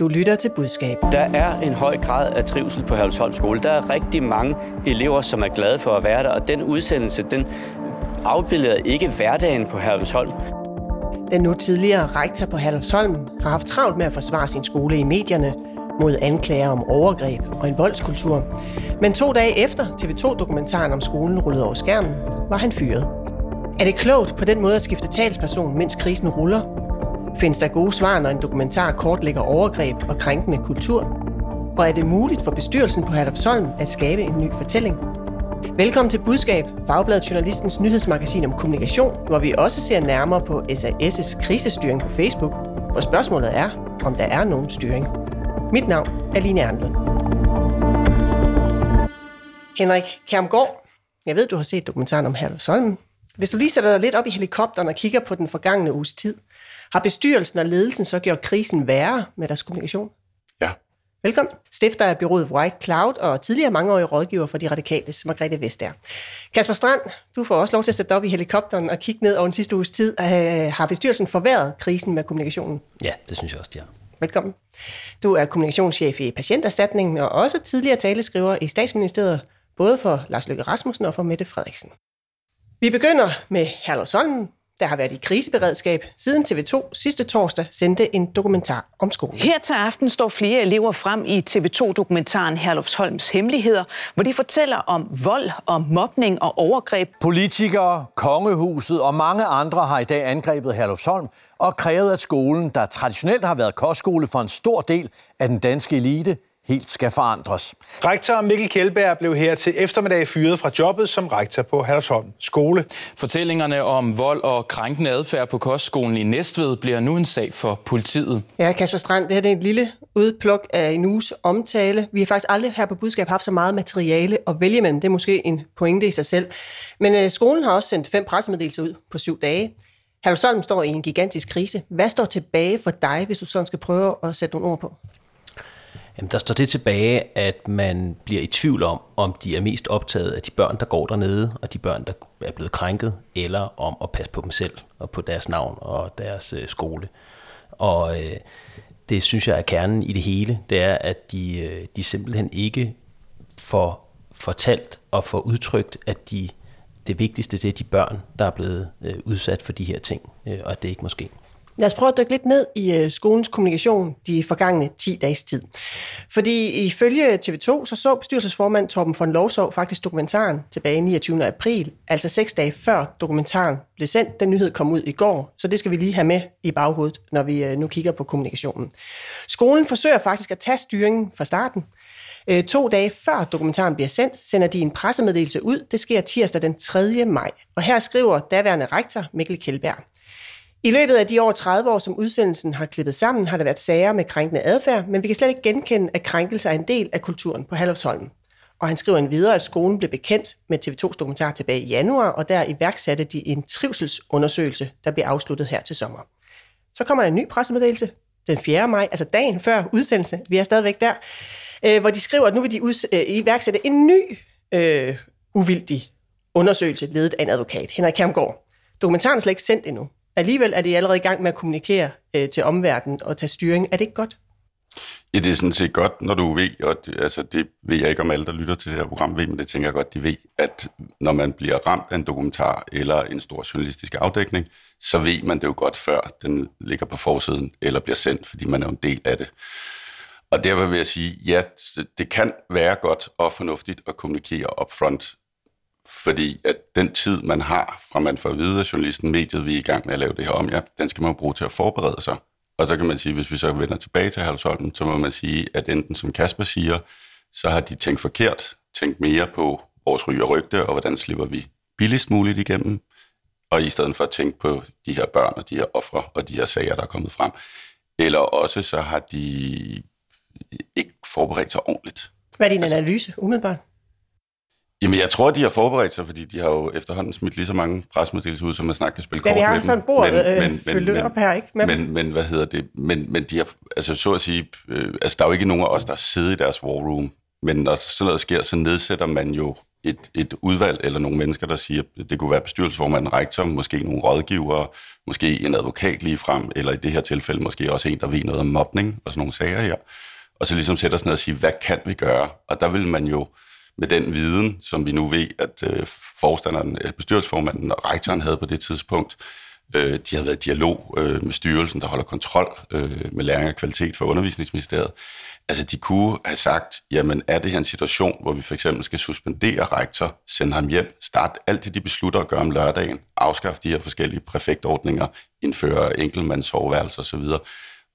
Du lytter til budskab. Der er en høj grad af trivsel på Herlevsholm skole. Der er rigtig mange elever, som er glade for at være der, og den udsendelse, den afbilder ikke hverdagen på Herlevsholm. Den nu tidligere rektor på Herlevsholm har haft travlt med at forsvare sin skole i medierne mod anklager om overgreb og en voldskultur. Men to dage efter TV2-dokumentaren om skolen rullede over skærmen, var han fyret. Er det klogt på den måde at skifte talsperson, mens krisen ruller? Findes der gode svar, når en dokumentar kortlægger overgreb og krænkende kultur? Og er det muligt for bestyrelsen på Herlufsholm at skabe en ny fortælling? Velkommen til Budskab, Fagbladet Journalistens nyhedsmagasin om kommunikation, hvor vi også ser nærmere på SAS' krisestyring på Facebook, hvor spørgsmålet er, om der er nogen styring. Mit navn er Line Erndlund. Henrik Kermgaard, jeg ved, du har set dokumentaren om Herlufsholm. Hvis du lige sætter dig lidt op i helikopteren og kigger på den forgangne uges tid, har bestyrelsen og ledelsen så gjort krisen værre med deres kommunikation? Ja. Velkommen. Stifter af byrådet White Cloud og tidligere mangeårig rådgiver for de radikale, Margrethe Vestager. Kasper Strand, du får også lov til at sætte dig op i helikopteren og kigge ned over den sidste uges tid. Øh, har bestyrelsen forværret krisen med kommunikationen? Ja, det synes jeg også, de har. Velkommen. Du er kommunikationschef i Patienterstatningen og også tidligere taleskriver i statsministeriet, både for Lars Løkke Rasmussen og for Mette Frederiksen. Vi begynder med Herlevsholm, der har været i kriseberedskab siden TV2 sidste torsdag sendte en dokumentar om skolen. Her til aften står flere elever frem i TV2-dokumentaren Herlufsholms Hemmeligheder, hvor de fortæller om vold og mobning og overgreb. Politikere, kongehuset og mange andre har i dag angrebet Herlufsholm og krævet, at skolen, der traditionelt har været kostskole for en stor del af den danske elite, helt skal forandres. Rektor Mikkel Kjeldberg blev her til eftermiddag fyret fra jobbet som rektor på Herlevsholm skole. Fortællingerne om vold og krænkende adfærd på kostskolen i Næstved bliver nu en sag for politiet. Ja, Kasper Strand, det her er et lille udpluk af en uges omtale. Vi har faktisk aldrig her på Budskab haft så meget materiale at vælge mellem. Det er måske en pointe i sig selv. Men øh, skolen har også sendt fem pressemeddelelser ud på syv dage. Herlevsholm står i en gigantisk krise. Hvad står tilbage for dig, hvis du sådan skal prøve at sætte nogle ord på? Jamen, der står det tilbage, at man bliver i tvivl om, om de er mest optaget af de børn, der går dernede, og de børn, der er blevet krænket, eller om at passe på dem selv, og på deres navn og deres øh, skole. Og øh, det synes jeg er kernen i det hele, det er, at de, øh, de simpelthen ikke får fortalt og får udtrykt, at de, det vigtigste det er de børn, der er blevet øh, udsat for de her ting, øh, og at det ikke måske. Lad os prøve at dykke lidt ned i øh, skolens kommunikation de forgangne 10 dages tid. Fordi ifølge TV2, så så bestyrelsesformand Torben von Lovsov faktisk dokumentaren tilbage 29. april, altså seks dage før dokumentaren blev sendt. Den nyhed kom ud i går, så det skal vi lige have med i baghovedet, når vi øh, nu kigger på kommunikationen. Skolen forsøger faktisk at tage styringen fra starten. Øh, to dage før dokumentaren bliver sendt, sender de en pressemeddelelse ud. Det sker tirsdag den 3. maj. Og her skriver daværende rektor Mikkel Kjellberg. I løbet af de over 30 år, som udsendelsen har klippet sammen, har der været sager med krænkende adfærd, men vi kan slet ikke genkende, at krænkelse er en del af kulturen på Halvsholm. Og han skriver en videre, at skolen blev bekendt med TV2's dokumentar tilbage i januar, og der iværksatte de en trivselsundersøgelse, der bliver afsluttet her til sommer. Så kommer der en ny pressemeddelelse den 4. maj, altså dagen før udsendelse, vi er stadigvæk der, øh, hvor de skriver, at nu vil de øh, iværksætte en ny øh, uvildig undersøgelse, ledet af en advokat, Henrik Kermgaard. Dokumentaren er slet ikke sendt endnu. Alligevel er de allerede i gang med at kommunikere øh, til omverdenen og tage styring. Er det ikke godt? Ja, det er sådan set godt, når du ved, og det, altså det ved jeg ikke om alle, der lytter til det her program, ved, men det tænker jeg godt, de ved, at når man bliver ramt af en dokumentar eller en stor journalistisk afdækning, så ved man det jo godt, før den ligger på forsiden eller bliver sendt, fordi man er en del af det. Og derfor vil jeg sige, ja, det kan være godt og fornuftigt at kommunikere upfront fordi at den tid, man har, fra man får at vide af journalisten, mediet, vi er i gang med at lave det her om, ja, den skal man bruge til at forberede sig. Og så kan man sige, hvis vi så vender tilbage til Halvsholm, så må man sige, at enten som Kasper siger, så har de tænkt forkert, tænkt mere på vores ryge og rygte, og hvordan slipper vi billigst muligt igennem, og i stedet for at tænke på de her børn og de her ofre og de her sager, der er kommet frem. Eller også så har de ikke forberedt sig ordentligt. Hvad er din altså, analyse, umiddelbart? Jamen, jeg tror, de har forberedt sig, fordi de har jo efterhånden smidt lige så mange presmeddelelser ud, som man snart kan spille ja, kort med dem. Vi har sådan bord men, øh, men, men, op her, ikke? Men, men, men, hvad hedder det? Men, men de har, altså så at sige, øh, altså der er jo ikke nogen af os, der sidder i deres war room, men når sådan noget sker, så nedsætter man jo et, et udvalg eller nogle mennesker, der siger, at det kunne være bestyrelsesformanden, rektor, måske nogle rådgivere, måske en advokat lige frem, eller i det her tilfælde måske også en, der ved noget om mobning og sådan nogle sager her. Og så ligesom sætte os ned og sige, hvad kan vi gøre? Og der vil man jo med den viden, som vi nu ved, at øh, forstanderen, øh, bestyrelsesformanden og rektoren havde på det tidspunkt, øh, de havde været i dialog øh, med styrelsen, der holder kontrol øh, med læring og kvalitet for undervisningsministeriet. Altså, de kunne have sagt, jamen, er det her en situation, hvor vi for eksempel skal suspendere rektor, sende ham hjem, starte alt det, de beslutter at gøre om lørdagen, afskaffe de her forskellige præfektordninger, indføre enkeltmandssoveværelser osv.,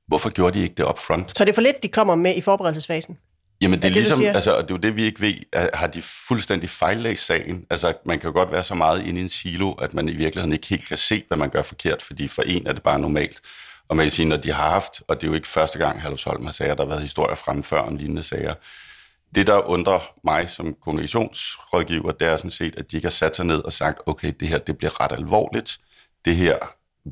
Hvorfor gjorde de ikke det up front? Så det er for lidt, de kommer med i forberedelsesfasen? Jamen det er, er det, ligesom, altså, det er jo det, vi ikke ved. Har de fuldstændig fejllæst sagen? Altså, man kan godt være så meget inde i en silo, at man i virkeligheden ikke helt kan se, hvad man gør forkert, fordi for en er det bare normalt. Og man kan sige, når de har haft, og det er jo ikke første gang, Herlufsholm har sager, der har været historier frem før om lignende sager. Det, der undrer mig som kommunikationsrådgiver, det er sådan set, at de ikke har sat sig ned og sagt, okay, det her, det bliver ret alvorligt. Det her,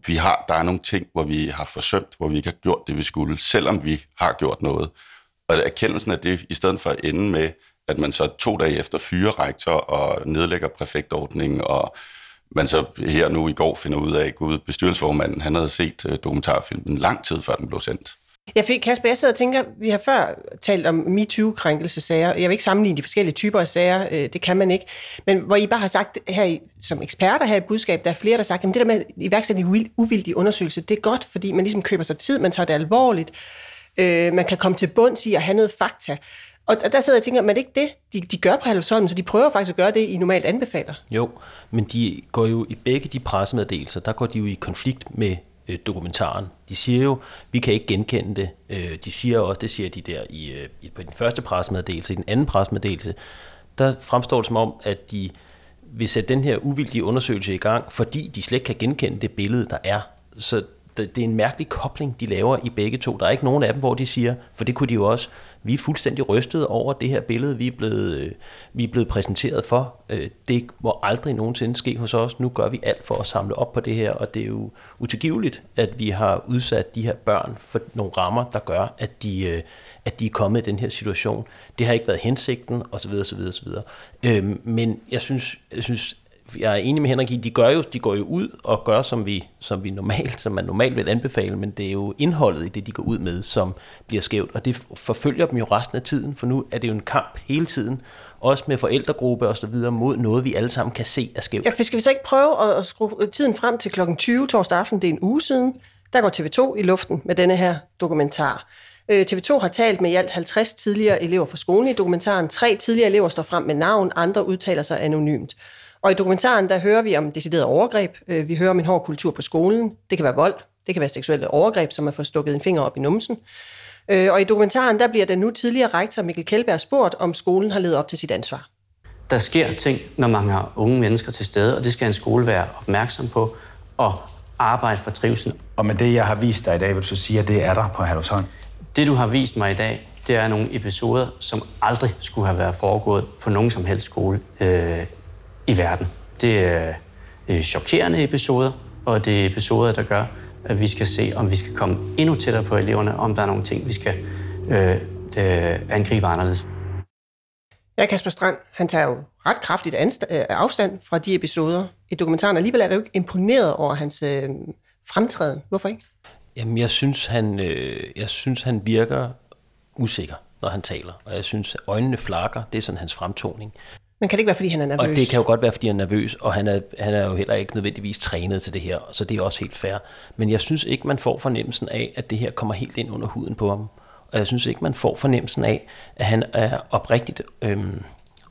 vi har, der er nogle ting, hvor vi har forsømt, hvor vi ikke har gjort det, vi skulle, selvom vi har gjort noget. Og erkendelsen af det, i stedet for at ende med, at man så to dage efter fyrer rektor og nedlægger præfektordningen, og man så her nu i går finder ud af, at Gud, bestyrelsesformanden, han havde set øh, dokumentarfilmen lang tid før den blev sendt. Jeg fik, Kasper, jeg sidder og tænker, vi har før talt om MeToo-krænkelsesager. Jeg vil ikke sammenligne de forskellige typer af sager, øh, det kan man ikke. Men hvor I bare har sagt her i, som eksperter her i budskab, der er flere, der har sagt, at det der med iværksætte en uvildig undersøgelse, det er godt, fordi man ligesom køber sig tid, man tager det alvorligt, øh, man kan komme til bunds i at have noget fakta. Og der sidder jeg og tænker, men det ikke det, de, de gør på Halvsholm, så de prøver faktisk at gøre det, I normalt anbefaler. Jo, men de går jo i begge de pressemeddelelser, der går de jo i konflikt med øh, dokumentaren. De siger jo, vi kan ikke genkende det. Øh, de siger også, det siger de der i, øh, på den første pressemeddelelse, i den anden pressemeddelelse, der fremstår det som om, at de vil sætte den her uvildige undersøgelse i gang, fordi de slet ikke kan genkende det billede, der er. Så det er en mærkelig kobling, de laver i begge to. Der er ikke nogen af dem, hvor de siger, for det kunne de jo også, vi er fuldstændig rystet over det her billede, vi er blevet, øh, vi er blevet præsenteret for. Øh, det må aldrig nogensinde ske hos os. Nu gør vi alt for at samle op på det her, og det er jo utilgiveligt, at vi har udsat de her børn for nogle rammer, der gør, at de, øh, at de er kommet i den her situation. Det har ikke været hensigten, osv. osv., osv. Men jeg synes, jeg synes jeg er enig med Henrik i, de, gør jo, de går jo ud og gør, som vi, som vi normalt, som man normalt vil anbefale, men det er jo indholdet i det, de går ud med, som bliver skævt, og det forfølger dem jo resten af tiden, for nu er det jo en kamp hele tiden, også med forældregruppe og så videre, mod noget, vi alle sammen kan se er skævt. Ja, skal vi så ikke prøve at skrue tiden frem til klokken 20 torsdag aften, det er en uge siden, der går TV2 i luften med denne her dokumentar. Øh, TV2 har talt med i alt 50 tidligere elever fra skolen i dokumentaren. Tre tidligere elever står frem med navn, andre udtaler sig anonymt. Og i dokumentaren, der hører vi om decideret overgreb. Øh, vi hører om en hård kultur på skolen. Det kan være vold. Det kan være seksuelle overgreb, som at få stukket en finger op i numsen. Øh, og i dokumentaren, der bliver den nu tidligere rektor Mikkel Kjeldberg spurgt, om skolen har levet op til sit ansvar. Der sker ting, når man har unge mennesker til stede, og det skal en skole være opmærksom på og arbejde for trivsel. Og med det, jeg har vist dig i dag, vil du så sige, at det er der på Herlufsholm? Det, du har vist mig i dag, det er nogle episoder, som aldrig skulle have været foregået på nogen som helst skole øh, i verden. Det er øh, chokerende episoder, og det er episoder, der gør, at vi skal se, om vi skal komme endnu tættere på eleverne, om der er nogle ting, vi skal øh, øh, angribe anderledes. Ja, Kasper Strand, han tager jo ret kraftigt øh, afstand fra de episoder i dokumentaren. Alligevel er du ikke imponeret over hans øh, fremtræden. Hvorfor ikke? Jamen, jeg synes, han, øh, jeg synes, han virker usikker, når han taler. Og jeg synes, at øjnene flakker. Det er sådan hans fremtoning. Men kan det ikke være, fordi han er nervøs? Og det kan jo godt være, fordi han er nervøs, og han er, han er jo heller ikke nødvendigvis trænet til det her, så det er også helt fair. Men jeg synes ikke, man får fornemmelsen af, at det her kommer helt ind under huden på ham. Og jeg synes ikke, man får fornemmelsen af, at han er oprigtigt øhm,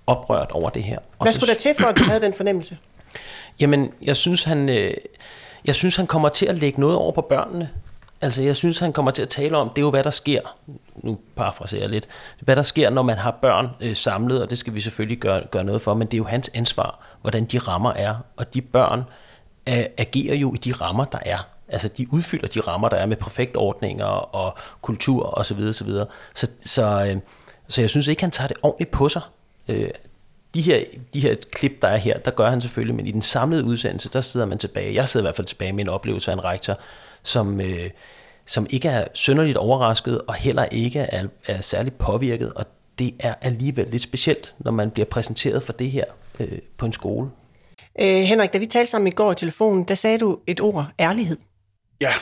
oprørt over det her. Og Hvad skulle der til, for at du havde den fornemmelse? Jamen, jeg synes, han, øh, jeg synes, han kommer til at lægge noget over på børnene. Altså, jeg synes, han kommer til at tale om, det er jo, hvad der sker. Nu parafraserer jeg lidt. Hvad der sker, når man har børn øh, samlet, og det skal vi selvfølgelig gøre, gøre noget for, men det er jo hans ansvar, hvordan de rammer er. Og de børn øh, agerer jo i de rammer, der er. Altså, de udfylder de rammer, der er med perfektordninger og kultur osv. Så, videre, så, videre. så, så, øh, så jeg synes ikke, han tager det ordentligt på sig. Øh, de her, de her klip, der er her, der gør han selvfølgelig, men i den samlede udsendelse, der sidder man tilbage. Jeg sidder i hvert fald tilbage med en oplevelse af en rektor, som, øh, som ikke er synderligt overrasket, og heller ikke er, er særligt påvirket. Og det er alligevel lidt specielt, når man bliver præsenteret for det her øh, på en skole. Øh, Henrik, da vi talte sammen i går i telefonen, der sagde du et ord, ærlighed. Ja,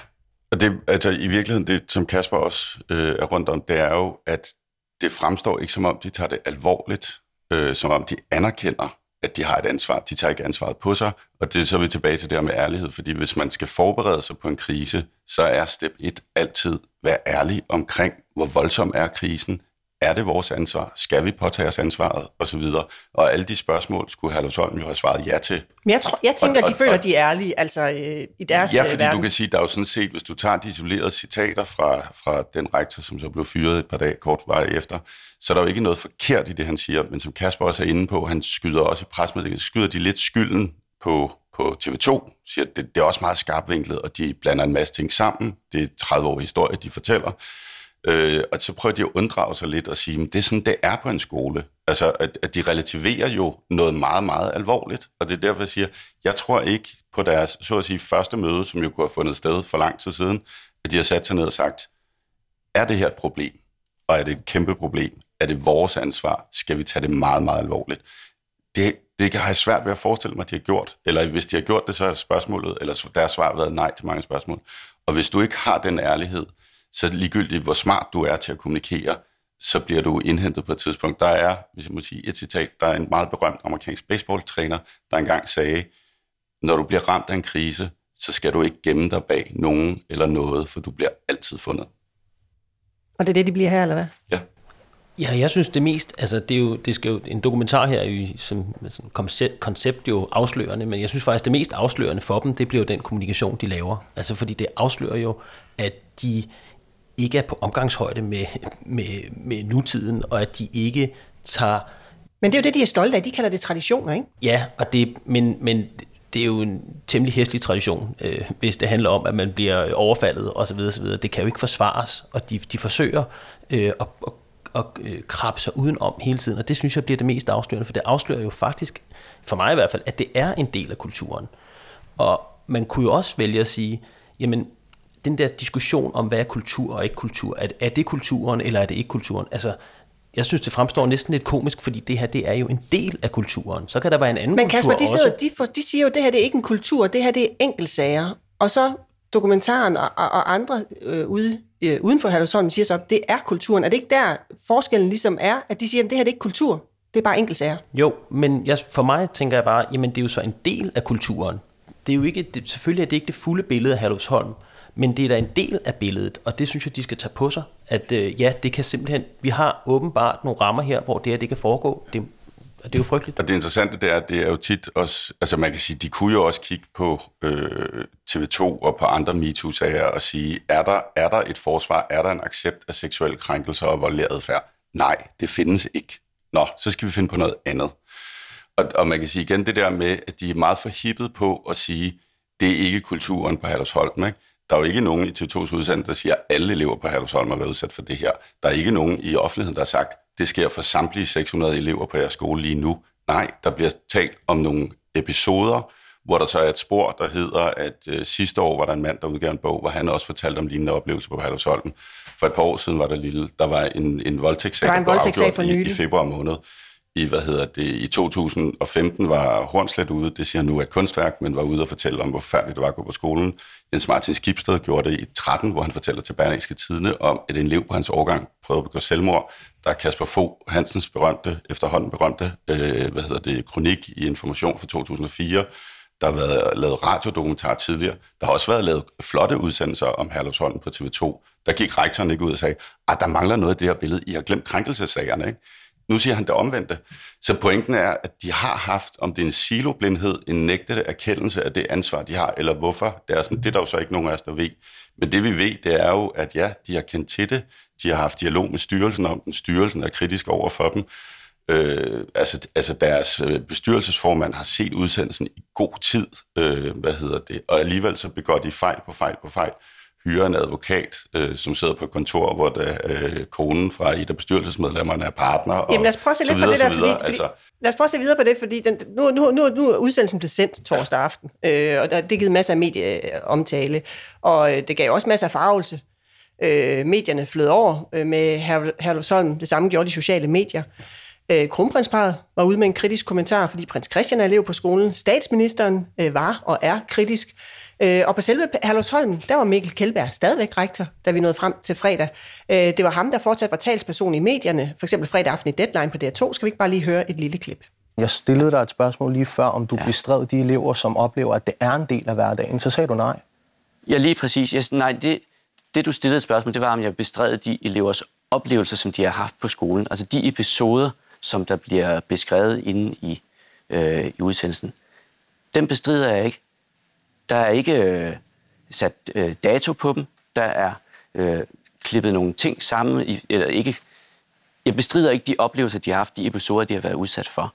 og det, altså i virkeligheden, det som Kasper også øh, er rundt om, det er jo, at det fremstår ikke som om, de tager det alvorligt, øh, som om de anerkender, at de har et ansvar. De tager ikke ansvaret på sig, og det er så er vi tilbage til det her med ærlighed, fordi hvis man skal forberede sig på en krise, så er step 1 altid være ærlig omkring, hvor voldsom er krisen, er det vores ansvar? Skal vi påtage os ansvaret? Og så videre. Og alle de spørgsmål skulle Herlufsholm jo have svaret ja til. Men jeg, tror, jeg tænker, og, og, de føler, at de er ærlige, altså øh, i deres Ja, fordi verden. du kan sige, der er jo sådan set, hvis du tager de isolerede citater fra, fra den rektor, som så blev fyret et par dage kort vej efter, så er der jo ikke noget forkert i det, han siger. Men som Kasper også er inde på, han skyder også i presmeddelingen, skyder de lidt skylden på, på TV2, siger, at det, det er også meget skarpvinklet, og de blander en masse ting sammen. Det er 30 år historie, de fortæller. Øh, og så prøver de at unddrage sig lidt og sige, at det er sådan, det er på en skole. Altså, at, at de relativerer jo noget meget, meget alvorligt. Og det er derfor, jeg siger, jeg tror ikke på deres, så at sige, første møde, som jo kunne have fundet sted for lang tid siden, at de har sat sig ned og sagt, er det her et problem? Og er det et kæmpe problem? Er det vores ansvar? Skal vi tage det meget, meget alvorligt? Det, det har jeg svært ved at forestille mig, at de har gjort. Eller hvis de har gjort det, så er spørgsmålet, eller deres svar har været nej til mange spørgsmål. Og hvis du ikke har den ærlighed, så ligegyldigt hvor smart du er til at kommunikere, så bliver du indhentet på et tidspunkt. Der er, hvis jeg må sige et citat, der er en meget berømt amerikansk baseballtræner, der engang sagde, når du bliver ramt af en krise, så skal du ikke gemme dig bag nogen eller noget, for du bliver altid fundet. Og det er det, de bliver her, eller hvad? Ja. Ja, jeg synes det mest, altså det, er jo, det skal jo, en dokumentar her er jo som, som koncept, koncept jo afslørende, men jeg synes faktisk det mest afslørende for dem, det bliver jo den kommunikation, de laver. Altså fordi det afslører jo, at de ikke er på omgangshøjde med, med, med nutiden, og at de ikke tager... Men det er jo det, de er stolte af. De kalder det traditioner, ikke? Ja, og det, men, men det er jo en temmelig hæslig tradition, øh, hvis det handler om, at man bliver overfaldet osv. osv. Det kan jo ikke forsvares, og de, de forsøger øh, at, at, at øh, krabbe sig udenom hele tiden, og det synes jeg bliver det mest afslørende, for det afslører jo faktisk, for mig i hvert fald, at det er en del af kulturen. Og man kunne jo også vælge at sige, jamen den der diskussion om, hvad er kultur og ikke kultur, er, er det kulturen, eller er det ikke kulturen? Altså, jeg synes, det fremstår næsten lidt komisk, fordi det her, det er jo en del af kulturen. Så kan der være en anden Men Kasper, kultur de, sidder, også. de, for, de siger jo, at det her det er ikke en kultur, det her det er enkeltsager. Og så dokumentaren og, og, og andre øh, ude, øh, uden for Herlevsholm siger så, at det er kulturen. Er det ikke der forskellen ligesom er, at de siger, at det her det er ikke kultur, det er bare enkeltsager? Jo, men jeg, for mig tænker jeg bare, jamen det er jo så en del af kulturen. Det er jo ikke, det, selvfølgelig er det ikke det fulde billede af Herlevsholm, men det er da en del af billedet, og det synes jeg, de skal tage på sig, at øh, ja, det kan simpelthen, vi har åbenbart nogle rammer her, hvor det her, det kan foregå. Det, og det er jo frygteligt. Og det interessante det er, at det er jo tit også, altså man kan sige, de kunne jo også kigge på øh, TV2 og på andre MeToo-sager og sige, er der, er der et forsvar, er der en accept af seksuelle krænkelser og voldelig adfærd? Nej, det findes ikke. Nå, så skal vi finde på noget andet. Og, og man kan sige igen det der med, at de er meget forhippet på at sige, det er ikke kulturen på Herlevsholm, ikke? Der er jo ikke nogen i TV2's udsendelse, der siger, at alle elever på Herlevsholm har været udsat for det her. Der er ikke nogen i offentligheden, der har sagt, det sker for samtlige 600 elever på jeres skole lige nu. Nej, der bliver talt om nogle episoder, hvor der så er et spor, der hedder, at øh, sidste år var der en mand, der udgav en bog, hvor han også fortalte om lignende oplevelser på Herlevsholm. For et par år siden var der, lille, der var en, en voldtægtssag, Der var en voldtægtssag for i, i februar måned. I, hvad hedder det, I 2015 var Hornslet ude, det siger nu er et kunstværk, men var ude og fortælle om, hvor forfærdeligt det var at gå på skolen. Jens Martin Skibsted gjorde det i 13, hvor han fortæller til Berlingske Tidene om, at en elev på hans årgang prøvede at begå selvmord. Der er Kasper Fogh Hansens berømte, efterhånden berømte, øh, hvad hedder det, kronik i Information fra 2004. Der har været lavet radiodokumentar tidligere. Der har også været lavet flotte udsendelser om Herlufsholm på TV2. Der gik rektoren ikke ud og sagde, at der mangler noget af det her billede. I har glemt krænkelsessagerne, ikke? Nu siger han det omvendte. Så pointen er, at de har haft, om det er en siloblindhed, en nægtede erkendelse af det ansvar, de har, eller hvorfor. Det er, sådan, det er der jo så ikke nogen af os, der ved. Men det vi ved, det er jo, at ja, de har kendt til det. De har haft dialog med styrelsen om den. Styrelsen er kritisk over for dem. Øh, altså, altså deres øh, bestyrelsesformand har set udsendelsen i god tid, øh, hvad hedder det, og alligevel så begår de fejl på fejl på fejl hyrer en advokat, øh, som sidder på et kontor, hvor der, øh, konen fra et af bestyrelsesmedlemmerne er partner. Og Jamen lad os prøve at se lidt på videre, det der, videre. fordi Altså, lad os prøve at se videre på det, fordi den, nu, nu, nu, nu er udsendelsen blevet sendt torsdag aften, øh, og der, det givet masser af medieomtale, og øh, det gav også masser af farvelse. Øh, medierne flød over øh, med Herlufsholm. Det samme gjorde de sociale medier. Øh, kronprinsparet var ude med en kritisk kommentar, fordi prins Christian er elev på skolen. Statsministeren øh, var og er kritisk. Øh, og på selve Herlufsholm, der var Mikkel Kjeldberg stadigvæk rektor, da vi nåede frem til fredag. Øh, det var ham, der fortsat var talsperson i medierne, for eksempel fredag aften i Deadline på DR2. Skal vi ikke bare lige høre et lille klip? Jeg stillede dig et spørgsmål lige før, om du ja. bestred de elever, som oplever, at det er en del af hverdagen. Så sagde du nej. Ja, lige præcis. Jeg, nej, det, det du stillede et spørgsmål, det var, om jeg bestred de elevers oplevelser, som de har haft på skolen. Altså de episoder, som der bliver beskrevet inde i, øh, i udsendelsen. Dem bestrider jeg ikke. Der er ikke øh, sat øh, dato på dem. Der er øh, klippet nogle ting sammen, i, eller ikke. Jeg bestrider ikke de oplevelser, de har haft, de episoder, de har været udsat for.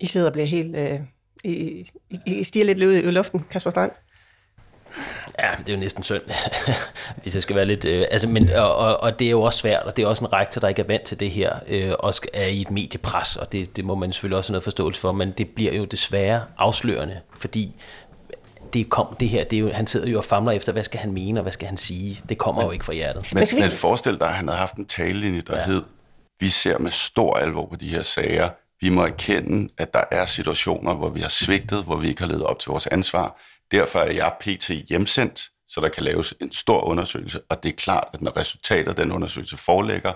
I sidder og bliver helt... Øh, I, I, I stiger lidt ud i luften, Kasper Strand. Ja, det er jo næsten synd, hvis jeg skal være lidt... Øh, altså, men, og, og, og det er jo også svært, og det er også en rektor, der ikke er vant til det her, øh, og er i et mediepres, og det, det må man selvfølgelig også have noget forståelse for, men det bliver jo desværre afslørende, fordi det, kom, det her, det er jo, han sidder jo og famler efter, hvad skal han mene, og hvad skal han sige. Det kommer men, jo ikke fra hjertet. Men, men forestil dig, at han havde haft en talelinje, der ja. hed, vi ser med stor alvor på de her sager. Vi må erkende, at der er situationer, hvor vi har svigtet, hvor vi ikke har levet op til vores ansvar. Derfor er jeg pt. hjemsendt, så der kan laves en stor undersøgelse, og det er klart, at når resultatet af den undersøgelse forelægger,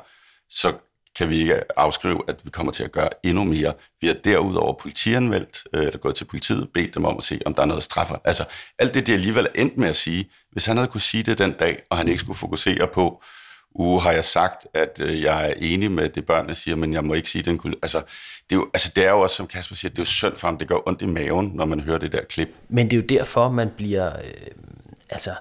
så kan vi ikke afskrive, at vi kommer til at gøre endnu mere. Vi har derudover politianmeldt, øh, eller gået til politiet, bedt dem om at se, om der er noget straffer. Altså, alt det, de alligevel er endt med at sige, hvis han havde kunne sige det den dag, og han ikke skulle fokusere på, uge har jeg sagt, at øh, jeg er enig med det, børnene siger, men jeg må ikke sige, den kunne... Altså, det er, jo, altså, det er jo også, som Kasper siger, det er jo synd for ham. Det gør ondt i maven, når man hører det der klip. Men det er jo derfor, man bliver... Øh, altså,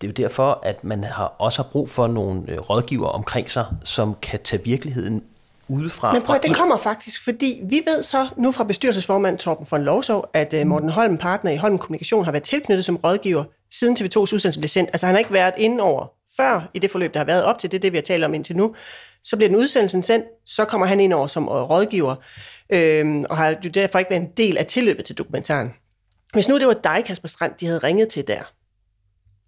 det er jo derfor, at man har også har brug for nogle øh, rådgiver omkring sig, som kan tage virkeligheden udefra. Men prøv, det kommer faktisk, fordi vi ved så nu fra bestyrelsesformand Torben von Lovsov, at uh, Morten Holm, partner i Holm Kommunikation, har været tilknyttet som rådgiver siden TV2's udsendelse blev sendt. Altså han har ikke været inde over før i det forløb, der har været op til. Det er det, vi har talt om indtil nu. Så bliver den udsendelsen sendt, så kommer han ind over som rådgiver, øhm, og har jo derfor ikke været en del af tilløbet til dokumentaren. Hvis nu det var dig, Kasper Strand, de havde ringet til der,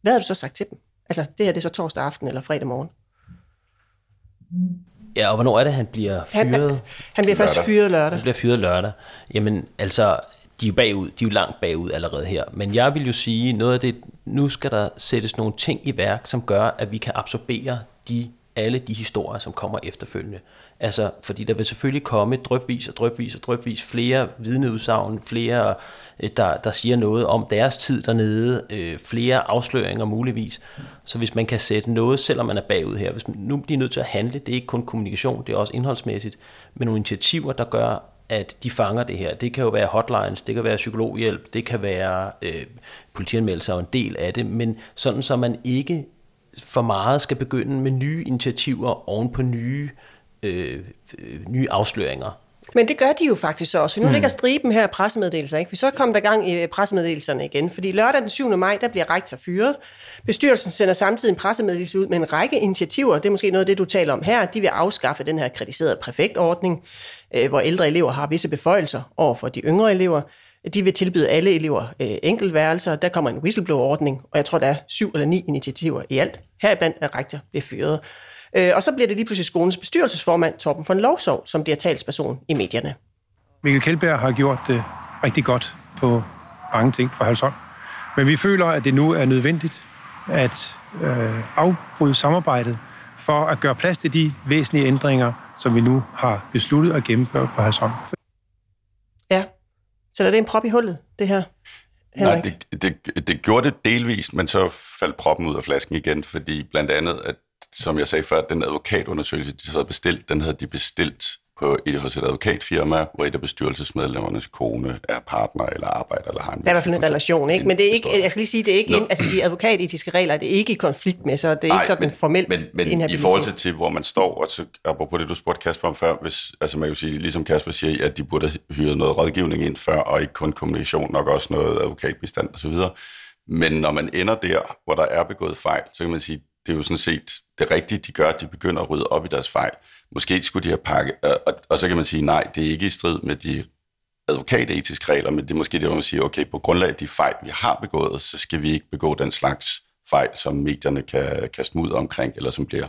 hvad havde du så sagt til dem? Altså, det her det er så torsdag aften eller fredag morgen. Ja, og hvornår er det, han bliver fyret? Han, han bliver først fyret lørdag. Han bliver fyret lørdag. Jamen, altså, de er jo bagud, de er jo langt bagud allerede her. Men jeg vil jo sige, noget af det, nu skal der sættes nogle ting i værk, som gør, at vi kan absorbere de, alle de historier, som kommer efterfølgende. Altså, fordi der vil selvfølgelig komme drøbvis og drøbvis og drøbvis flere vidneudsagn, flere, øh, der, der siger noget om deres tid dernede, øh, flere afsløringer muligvis. Så hvis man kan sætte noget, selvom man er bagud her, hvis man nu bliver nødt til at handle, det er ikke kun kommunikation, det er også indholdsmæssigt, men nogle initiativer, der gør, at de fanger det her. Det kan jo være hotlines, det kan være psykologhjælp, det kan være øh, politianmeldelser og en del af det, men sådan så man ikke for meget skal begynde med nye initiativer oven på nye, øh, øh nye afsløringer. Men det gør de jo faktisk så også. Nu mm. ligger striben her pressemeddelelser, ikke? Vi så kom der gang i pressemeddelelserne igen, fordi lørdag den 7. maj, der bliver rektor fyret. Bestyrelsen sender samtidig en pressemeddelelse ud med en række initiativer. Det er måske noget af det, du taler om her. De vil afskaffe den her kritiserede præfektordning. Øh, hvor ældre elever har visse beføjelser over for de yngre elever. De vil tilbyde alle elever øh, enkeltværelser. Der kommer en whistleblower-ordning, og jeg tror, der er syv eller ni initiativer i alt. Heriblandt er rektor bliver fyret. Øh, og så bliver det lige pludselig skolens bestyrelsesformand, Torben von Lovsov, som bliver talsperson i medierne. Mikkel Kjeldberg har gjort det rigtig godt på mange ting for Halsholm. Men vi føler, at det nu er nødvendigt at øh, afbryde samarbejdet for at gøre plads til de væsentlige ændringer, som vi nu har besluttet at gennemføre på Halsholm. Ja, så er det en prop i hullet, det her? Henrik? Nej, det, det, det gjorde det delvist, men så faldt proppen ud af flasken igen, fordi blandt andet, at, som jeg sagde før, den advokatundersøgelse, de havde bestilt, den havde de bestilt på et, hos et advokatfirma, hvor et af bestyrelsesmedlemmernes kone er partner eller arbejder eller har en... Der er i hvert fald en relation, ikke? Men det er ikke, jeg skal lige sige, det er ikke, ind, altså de advokatetiske regler, det er ikke i konflikt med, så det er Nej, ikke sådan men, formelt men, men i forhold til, til, hvor man står, og så apropos det, du spurgte Kasper om før, hvis, altså man kan sige, ligesom Kasper siger, at de burde hyre noget rådgivning ind før, og ikke kun kommunikation, nok også noget advokatbistand osv., men når man ender der, hvor der er begået fejl, så kan man sige, det er jo sådan set det rigtige, de gør, at de begynder at rydde op i deres fejl. Måske skulle de have pakket, øh, og, og så kan man sige, nej, det er ikke i strid med de advokatetiske regler, men det er måske det, hvor man siger, okay, på grundlag af de fejl, vi har begået, så skal vi ikke begå den slags fejl, som medierne kan kaste ud omkring, eller som bliver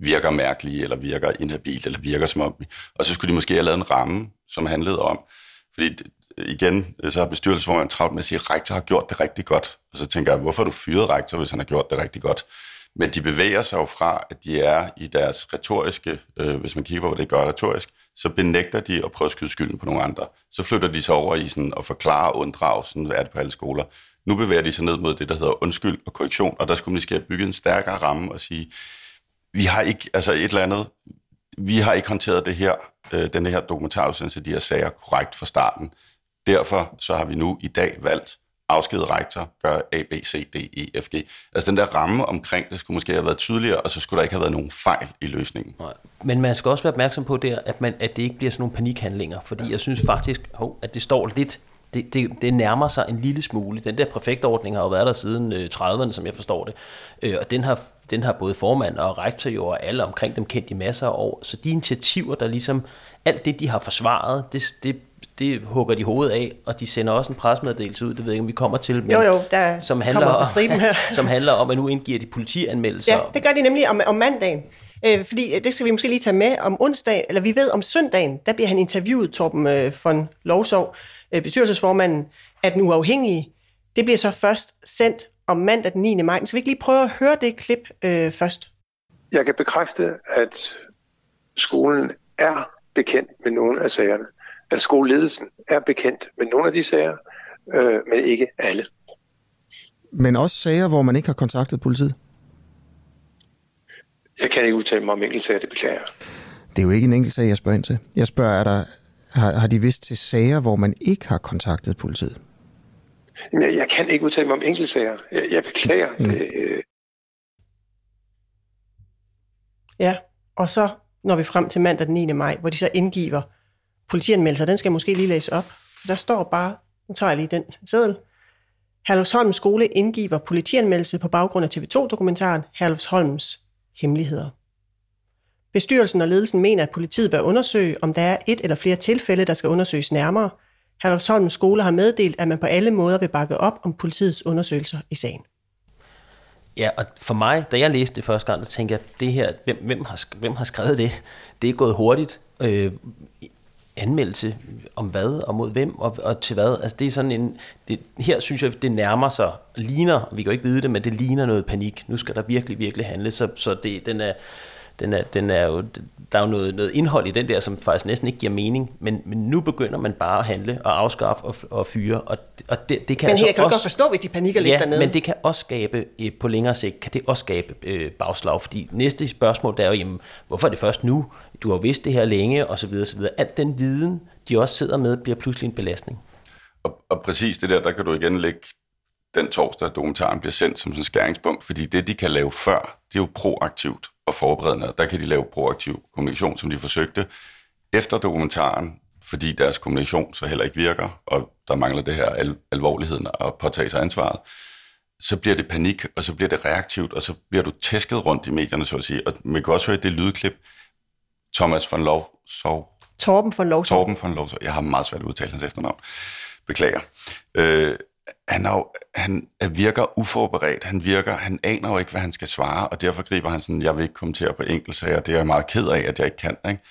virker mærkelige, eller virker inhabil, eller virker som om... Og så skulle de måske have lavet en ramme, som handlede om... Fordi igen, så har bestyrelsesformanden travlt med at sige, at rektor har gjort det rigtig godt. Og så tænker jeg, hvorfor har du fyret rektor, hvis han har gjort det rigtig godt? Men de bevæger sig jo fra, at de er i deres retoriske, øh, hvis man kigger på, hvad det gør retorisk, så benægter de at prøve at skyde skylden på nogle andre. Så flytter de sig over i sådan at forklare og unddrage, sådan er det på alle skoler. Nu bevæger de sig ned mod det, der hedder undskyld og korrektion, og der skulle man have bygget en stærkere ramme og sige, vi har ikke, altså et eller andet, vi har ikke håndteret det her, øh, den her dokumentarudsendelse, de her sager korrekt fra starten. Derfor så har vi nu i dag valgt afskede rektor, gør A, B, C, D, E, F, G. Altså den der ramme omkring det skulle måske have været tydeligere, og så skulle der ikke have været nogen fejl i løsningen. Nej. Men man skal også være opmærksom på der, at, man, at det ikke bliver sådan nogle panikhandlinger, fordi ja. jeg synes faktisk, hov, at det står lidt det, det, det nærmer sig en lille smule. Den der præfektordning har jo været der siden øh, 30'erne, som jeg forstår det. Øh, og den har, den har både formand og rektor jo og alle omkring dem kendt i masser af år. Så de initiativer, der ligesom, alt det de har forsvaret, det, det, det hugger de hovedet af, og de sender også en presmeddelelse ud, det ved jeg ikke, om vi kommer til, men, jo, jo, der som, handler, om, her. som handler om, at nu indgiver de politianmeldelser. Ja, det gør de nemlig om, om mandagen. Øh, fordi det skal vi måske lige tage med om onsdag, eller vi ved om søndagen, der bliver han interviewet, Torben øh, von Lovsov, øh, bestyrelsesformanden, at den uafhængige, det bliver så først sendt om mandag den 9. maj. Så vi ikke lige prøve at høre det klip øh, først? Jeg kan bekræfte, at skolen er bekendt med nogle af sagerne. At skoleledelsen er bekendt med nogle af de sager, øh, men ikke alle. Men også sager, hvor man ikke har kontaktet politiet? Jeg kan ikke udtale mig om enkeltsager, det beklager Det er jo ikke en enkelt sag, jeg spørger ind til. Jeg spørger, er der, har, har de vist til sager, hvor man ikke har kontaktet politiet? Jeg, jeg kan ikke udtale mig om enkeltsager. Jeg, jeg beklager. Mm. Det, øh... Ja, og så når vi frem til mandag den 9. maj, hvor de så indgiver politianmeldelser. Den skal jeg måske lige læse op. Der står bare, nu tager jeg lige den seddel. Herlufsholms skole indgiver politianmeldelse på baggrund af TV2-dokumentaren Herlufsholms hemmeligheder. Bestyrelsen og ledelsen mener, at politiet bør undersøge, om der er et eller flere tilfælde, der skal undersøges nærmere. Herlufsholms skole har meddelt, at man på alle måder vil bakke op om politiets undersøgelser i sagen. Ja, og for mig, da jeg læste det første gang, så tænkte jeg, at det her, hvem, hvem, har, hvem har skrevet det? Det er gået hurtigt. Øh, anmeldelse om hvad og mod hvem og, og til hvad. Altså det er sådan en, det, her synes jeg, det nærmer sig, ligner, vi kan jo ikke vide det, men det ligner noget panik. Nu skal der virkelig, virkelig handle, så, så det, den er, den er, den er jo, der er jo noget, noget indhold i den der, som faktisk næsten ikke giver mening, men, men nu begynder man bare at handle og afskaffe og, og fyre, og, og det, det kan Men altså her kan også, godt forstå, hvis de panikker lidt ja, dernede. men det kan også skabe, øh, på længere sigt, kan det også skabe øh, bagslag, fordi næste spørgsmål der er jo, jamen, hvorfor er det først nu? Du har vidst det her længe, og så videre, og så videre. Alt den viden, de også sidder med, bliver pludselig en belastning. Og, og præcis det der, der kan du igen lægge den torsdag, at dokumentaren bliver sendt som sådan en skæringspunkt, fordi det, de kan lave før, det er jo proaktivt og forberedende. Der kan de lave proaktiv kommunikation, som de forsøgte efter dokumentaren, fordi deres kommunikation så heller ikke virker, og der mangler det her al- alvorligheden og påtage sig ansvaret, så bliver det panik, og så bliver det reaktivt, og så bliver du tæsket rundt i medierne, så at sige. Og man kan også høre det lydklip, Thomas von Lov, sov, Torben von Lovsov. Torben von Lovsov. Jeg har meget svært at udtale hans efternavn. Beklager. Øh, han, er jo, han virker uforberedt. Han virker, han aner jo ikke, hvad han skal svare, og derfor griber han sådan, jeg vil ikke kommentere på enkeltsager. Det er jeg meget ked af, at jeg ikke kan. Ikke?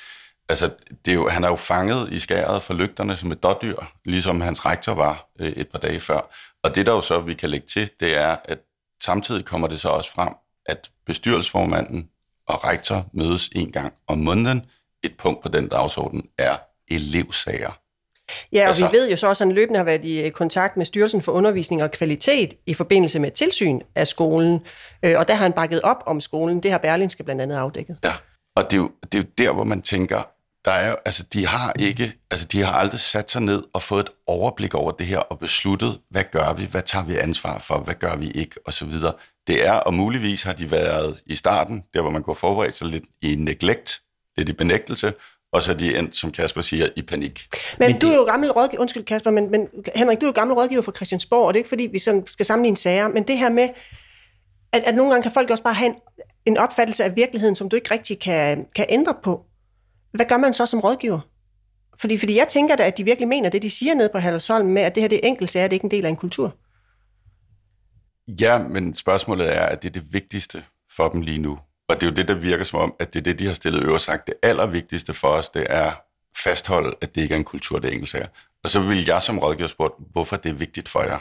Altså, det er jo, han er jo fanget i skæret for lygterne som et dårdyr, ligesom hans rektor var øh, et par dage før. Og det, der jo så vi kan lægge til, det er, at samtidig kommer det så også frem, at bestyrelsesformanden og rektor mødes en gang om måneden. Et punkt på den dagsorden er elevsager. Ja, og Altså- vi ved jo så også, at han løbende har været i øh, kontakt med Styrelsen for Undervisning og Kvalitet i forbindelse med tilsyn af skolen, Øh, og der har han bakket op om skolen. Det har Berlingske blandt andet afdækket. Ja, og det er, jo, det er jo der, hvor man tænker, der er jo, altså, de har ikke, altså, de har aldrig sat sig ned og fået et overblik over det her og besluttet, hvad gør vi, hvad tager vi ansvar for, hvad gør vi ikke, og så videre. Det er, og muligvis har de været i starten, der hvor man går forberedt sig lidt i neglect, lidt i benægtelse, og så er de endt, som Kasper siger, i panik. Men, men du er jo gammel rådgiver, undskyld Kasper, men, men Henrik, du er jo gammel rådgiver for Christiansborg, og det er ikke fordi, vi sådan skal sammenligne sager, men det her med, at, at nogle gange kan folk også bare have en, en opfattelse af virkeligheden, som du ikke rigtig kan, kan ændre på. Hvad gør man så som rådgiver? Fordi, fordi jeg tænker da, at de virkelig mener det, de siger nede på Hallersholm med, at det her det er enkelt sager, det er ikke en del af en kultur. Ja, men spørgsmålet er, at det er det vigtigste for dem lige nu. Og det er jo det, der virker som om, at det er det, de har stillet øver sagt. Det allervigtigste for os, det er fastholde, at det ikke er en kultur, det engelsk er. Og så vil jeg som rådgiver spørge, hvorfor det er vigtigt for jer.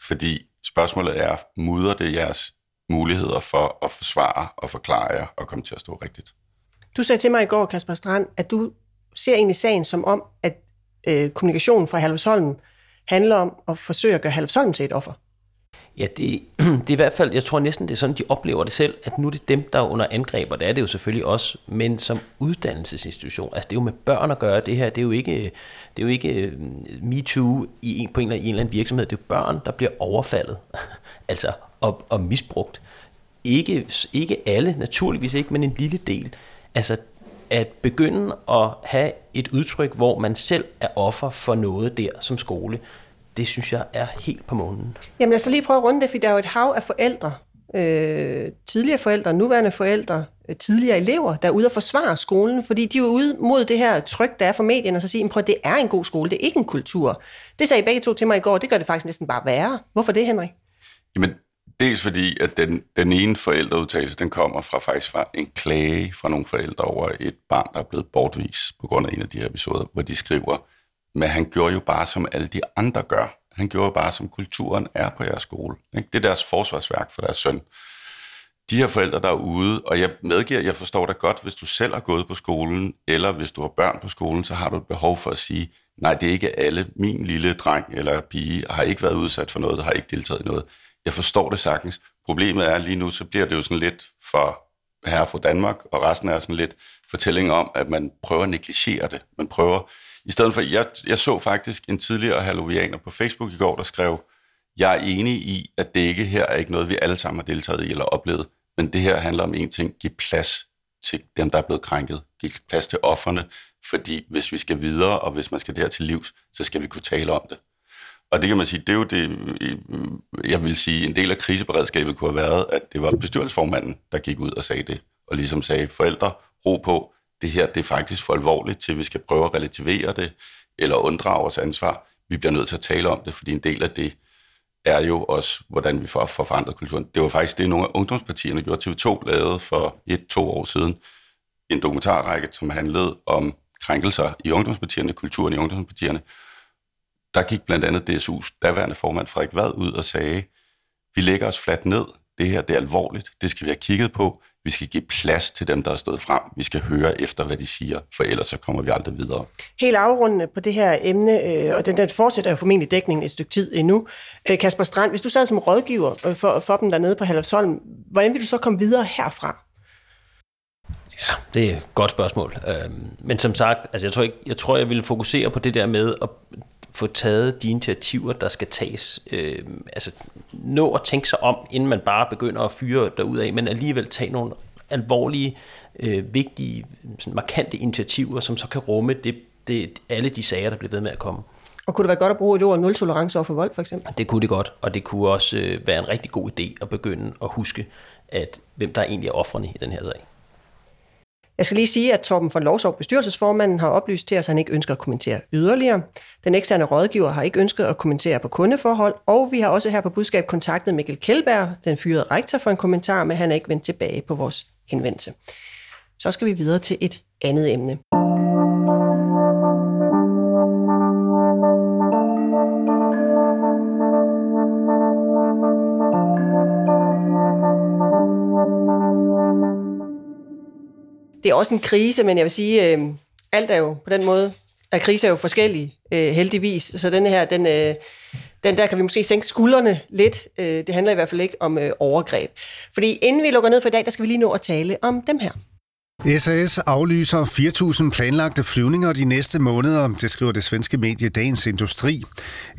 Fordi spørgsmålet er, mudrer det jeres muligheder for at forsvare og forklare jer og komme til at stå rigtigt? Du sagde til mig i går, Kasper Strand, at du ser egentlig sagen som om, at øh, kommunikationen fra Halvsholm handler om at forsøge at gøre Halvsholm til et offer. Ja, det, det er i hvert fald, jeg tror næsten, det er sådan, de oplever det selv, at nu er det dem, der er under angreb, og det er det jo selvfølgelig også, men som uddannelsesinstitution, altså det er jo med børn at gøre, det her, det er jo ikke, det er jo ikke øh, MeToo i en, på en eller, en eller anden virksomhed, det er jo børn, der bliver overfaldet, altså, og, og misbrugt. Ikke, ikke alle, naturligvis ikke, men en lille del. Altså, at begynde at have et udtryk, hvor man selv er offer for noget der som skole, det synes jeg er helt på månen. Jamen lad os lige prøve at runde det, for der er jo et hav af forældre, øh, tidligere forældre, nuværende forældre, øh, tidligere elever, der er ude og forsvare skolen, fordi de er ude mod det her tryk, der er fra medierne, og så siger, at det er en god skole, det er ikke en kultur. Det sagde I begge to til mig i går, det gør det faktisk næsten bare værre. Hvorfor det, Henrik? Jamen, dels fordi, at den, den ene forældreudtalelse, den kommer fra faktisk fra en klage fra nogle forældre over et barn, der er blevet bortvist på grund af en af de her episoder, hvor de skriver, men han gjorde jo bare, som alle de andre gør. Han gjorde jo bare, som kulturen er på jeres skole. Ikke? Det er deres forsvarsværk for deres søn. De her forældre, der er ude, og jeg medgiver, jeg forstår dig godt, hvis du selv har gået på skolen, eller hvis du har børn på skolen, så har du et behov for at sige, nej, det er ikke alle. Min lille dreng eller pige har ikke været udsat for noget, har ikke deltaget i noget. Jeg forstår det sagtens. Problemet er lige nu, så bliver det jo sådan lidt for herre fra Danmark, og resten er sådan lidt fortælling om, at man prøver at negligere det. Man prøver i stedet for, jeg, jeg så faktisk en tidligere hallovianer på Facebook i går, der skrev, jeg er enig i, at det ikke her er ikke noget, vi alle sammen har deltaget i eller oplevet, men det her handler om en ting, giv plads til dem, der er blevet krænket. Giv plads til offerne, fordi hvis vi skal videre, og hvis man skal der til livs, så skal vi kunne tale om det. Og det kan man sige, det er jo det, øh, jeg vil sige, en del af kriseberedskabet kunne have været, at det var bestyrelsesformanden, der gik ud og sagde det, og ligesom sagde, forældre, ro på, det her det er faktisk for alvorligt til, at vi skal prøve at relativere det, eller unddrage os ansvar. Vi bliver nødt til at tale om det, fordi en del af det er jo også, hvordan vi får forandret kulturen. Det var faktisk det, nogle af ungdomspartierne gjorde. TV2 lavede for et-to år siden en dokumentarrække, som handlede om krænkelser i ungdomspartierne, kulturen i ungdomspartierne. Der gik blandt andet DSU's daværende formand Frederik Vad ud og sagde, vi lægger os fladt ned, det her det er alvorligt, det skal vi have kigget på, vi skal give plads til dem, der er stået frem. Vi skal høre efter, hvad de siger, for ellers så kommer vi aldrig videre. Helt afrundende på det her emne, øh, og den, den fortsætter jo formentlig dækningen et stykke tid endnu. Øh, Kasper Strand, hvis du sad som rådgiver øh, for, for dem dernede på Halvsholm, hvordan vil du så komme videre herfra? Ja, det er et godt spørgsmål. Men som sagt, altså jeg, tror ikke, jeg tror, jeg ville fokusere på det der med at få taget de initiativer, der skal tages. Øh, altså nå at tænke sig om, inden man bare begynder at fyre af, men alligevel tage nogle alvorlige, øh, vigtige, sådan markante initiativer, som så kan rumme det, det, alle de sager, der bliver ved med at komme. Og kunne det være godt at bruge et ord nul tolerance over for vold, for eksempel? Det kunne det godt, og det kunne også øh, være en rigtig god idé at begynde at huske, at hvem der egentlig er offrene i den her sag. Jeg skal lige sige, at Torben von Lovsov, bestyrelsesformanden, har oplyst til os, at han ikke ønsker at kommentere yderligere. Den eksterne rådgiver har ikke ønsket at kommentere på kundeforhold, og vi har også her på budskab kontaktet Mikkel Kjellberg, den fyrede rektor, for en kommentar, men han er ikke vendt tilbage på vores henvendelse. Så skal vi videre til et andet emne. Det er også en krise, men jeg vil sige, øh, alt er jo på den måde, at kriser er jo forskellige, øh, heldigvis. Så den her, den, øh, den der kan vi måske sænke skuldrene lidt. Øh, det handler i hvert fald ikke om øh, overgreb. Fordi inden vi lukker ned for i dag, der skal vi lige nå at tale om dem her. SAS aflyser 4.000 planlagte flyvninger de næste måneder, det skriver det svenske medie Dagens Industri.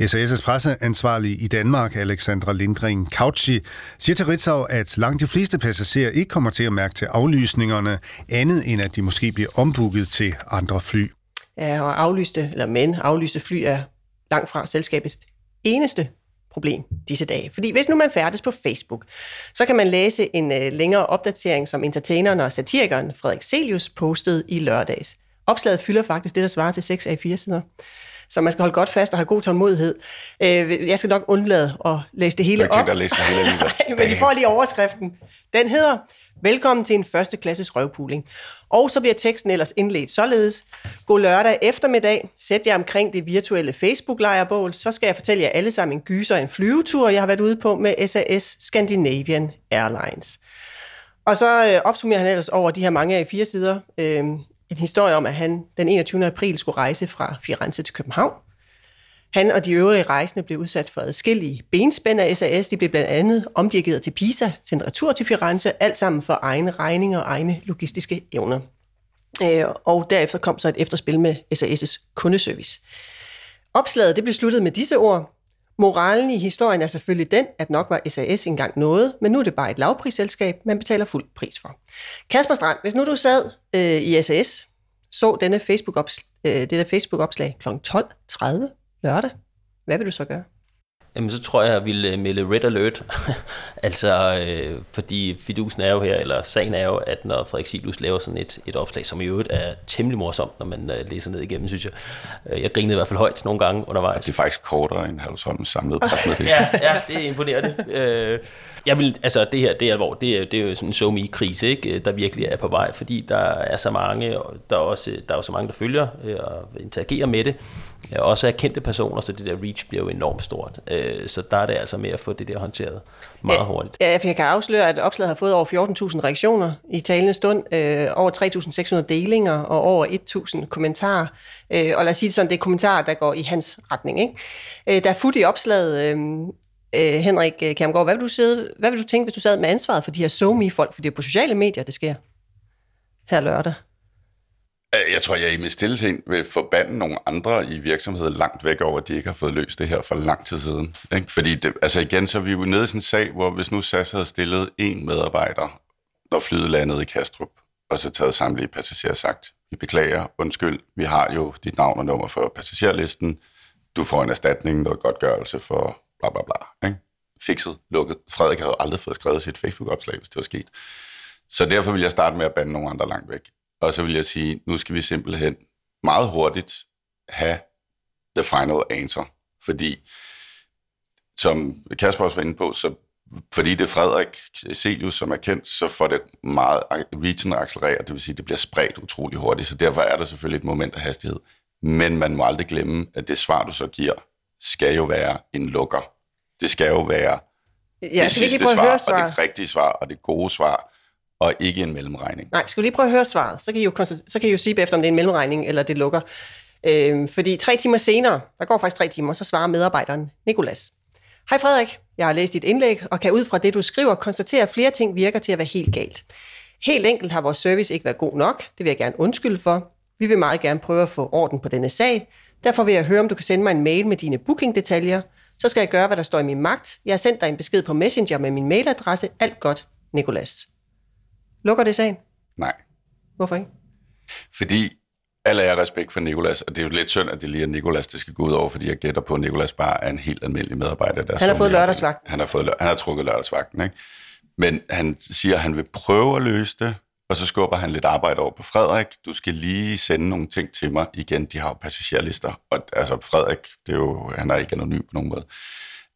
SAS' presseansvarlig i Danmark, Alexandra Lindgren Kautschi, siger til Ritzau, at langt de fleste passagerer ikke kommer til at mærke til aflysningerne, andet end at de måske bliver ombooket til andre fly. Ja, og aflyste, eller men aflyste fly er langt fra selskabets eneste problem disse dage. Fordi hvis nu man færdes på Facebook, så kan man læse en øh, længere opdatering, som entertaineren og satirikeren Frederik Celius postede i lørdags. Opslaget fylder faktisk det, der svarer til 6 af 4 sider. Så man skal holde godt fast og have god tålmodighed. Øh, jeg skal nok undlade at læse det hele Jeg op. at læse det hele. Men I får lige overskriften. Den hedder, Velkommen til en første klasses røvpuling. Og så bliver teksten ellers indledt således. God lørdag eftermiddag. Sæt jer omkring det virtuelle Facebook-lejrebål. Så skal jeg fortælle jer alle sammen en gyser en flyvetur, jeg har været ude på med SAS Scandinavian Airlines. Og så øh, opsummerer han ellers over de her mange af fire sider øh, en historie om, at han den 21. april skulle rejse fra Firenze til København. Han og de øvrige rejsende blev udsat for adskillige benspænd af SAS. De blev blandt andet omdirigeret til Pisa, sendt retur til Firenze, alt sammen for egne regninger og egne logistiske evner. Øh, og derefter kom så et efterspil med SAS' kundeservice. Opslaget det blev sluttet med disse ord. Moralen i historien er selvfølgelig den, at nok var SAS engang noget, men nu er det bare et lavprisselskab, man betaler fuld pris for. Kasper Strand, hvis nu du sad øh, i SAS, så denne Facebook-ops- øh, det der Facebook-opslag kl. 12.30 lørdag, hvad vil du så gøre? Jamen, så tror jeg, jeg ville øh, melde red alert. altså, øh, fordi fidusen er jo her, eller sagen er jo, at når Frederik Silus laver sådan et, et opslag, som i øvrigt er temmelig morsomt, når man øh, læser ned igennem, synes jeg. Øh, jeg grinede i hvert fald højt nogle gange undervejs. Det er faktisk kortere end Halvsholms samlede presmeddelelse. ja, ja, det er imponerende. Øh, jeg vil, altså det her, det er alvor, det er, det er jo sådan en so krise ikke, der virkelig er på vej, fordi der er så mange, og der er, også, der er jo så mange, der følger øh, og interagerer med det, Ja, også er kendte personer, så det der reach bliver jo enormt stort. Øh, Så der er det altså med at få det der håndteret meget hurtigt. Ja, jeg kan afsløre, at opslaget har fået over 14.000 reaktioner i talende stund, øh, over 3.600 delinger og over 1.000 kommentarer. Øh, og lad os sige det sådan, det er kommentarer, der går i hans retning. Ikke? Øh, der er fut i opslaget. Øh, øh, Henrik øh, Kjermgaard, hvad vil, du sidde, hvad vil du tænke, hvis du sad med ansvaret for de her so folk For det er på sociale medier, det sker her lørdag. Øh, jeg tror, jeg i min stille sind vil forbande nogle andre i virksomheden langt væk over, at de ikke har fået løst det her for lang tid siden. Ikke? Fordi det, altså igen, så er vi jo nede i sådan en sag, hvor hvis nu SAS havde stillet en medarbejder, når flyet landede i Kastrup, og så taget samtlige passagerer sagt, vi beklager, undskyld, vi har jo dit navn og nummer for passagerlisten, du får en erstatning, noget godtgørelse for bla bla bla. Ikke? Fikset, lukket. Frederik havde aldrig fået skrevet sit Facebook-opslag, hvis det var sket. Så derfor vil jeg starte med at bande nogle andre langt væk. Og så vil jeg sige, nu skal vi simpelthen meget hurtigt have the final answer. Fordi, som Kasper også var inde på, så fordi det er Frederik Celius, som er kendt, så får det meget reachen at accelerere, det vil sige, at det bliver spredt utrolig hurtigt, så derfor er der selvfølgelig et moment af hastighed. Men man må aldrig glemme, at det svar, du så giver, skal jo være en lukker. Det skal jo være Ja, det sidste svar, høre og svaret? det rigtige svar, og det gode svar, og ikke en mellemregning. Nej, skal vi lige prøve at høre svaret? Så kan I jo, så kan I jo sige bagefter, om det er en mellemregning, eller det lukker. Øhm, fordi tre timer senere, der går faktisk tre timer, så svarer medarbejderen Nikolas. Hej Frederik, jeg har læst dit indlæg, og kan ud fra det, du skriver, konstatere, at flere ting virker til at være helt galt. Helt enkelt har vores service ikke været god nok. Det vil jeg gerne undskylde for. Vi vil meget gerne prøve at få orden på denne sag. Derfor vil jeg høre, om du kan sende mig en mail med dine bookingdetaljer. Så skal jeg gøre, hvad der står i min magt. Jeg har sendt dig en besked på Messenger med min mailadresse. Alt godt, Nikolas. Lukker det sagen? Nej. Hvorfor ikke? Fordi alle er respekt for Nikolas, og det er jo lidt synd, at det lige er Nikolas, det skal gå ud over, fordi jeg gætter på, at Nikolas bare er en helt almindelig medarbejder. Der Han har fået lørdagsvagt. Han har, fået, han har trukket lørdagsvagten, ikke? Men han siger, at han vil prøve at løse det, og så skubber han lidt arbejde over på Frederik. Du skal lige sende nogle ting til mig. Igen, de har jo passagerlister. Og altså, Frederik, det er jo, han er ikke anonym på nogen måde.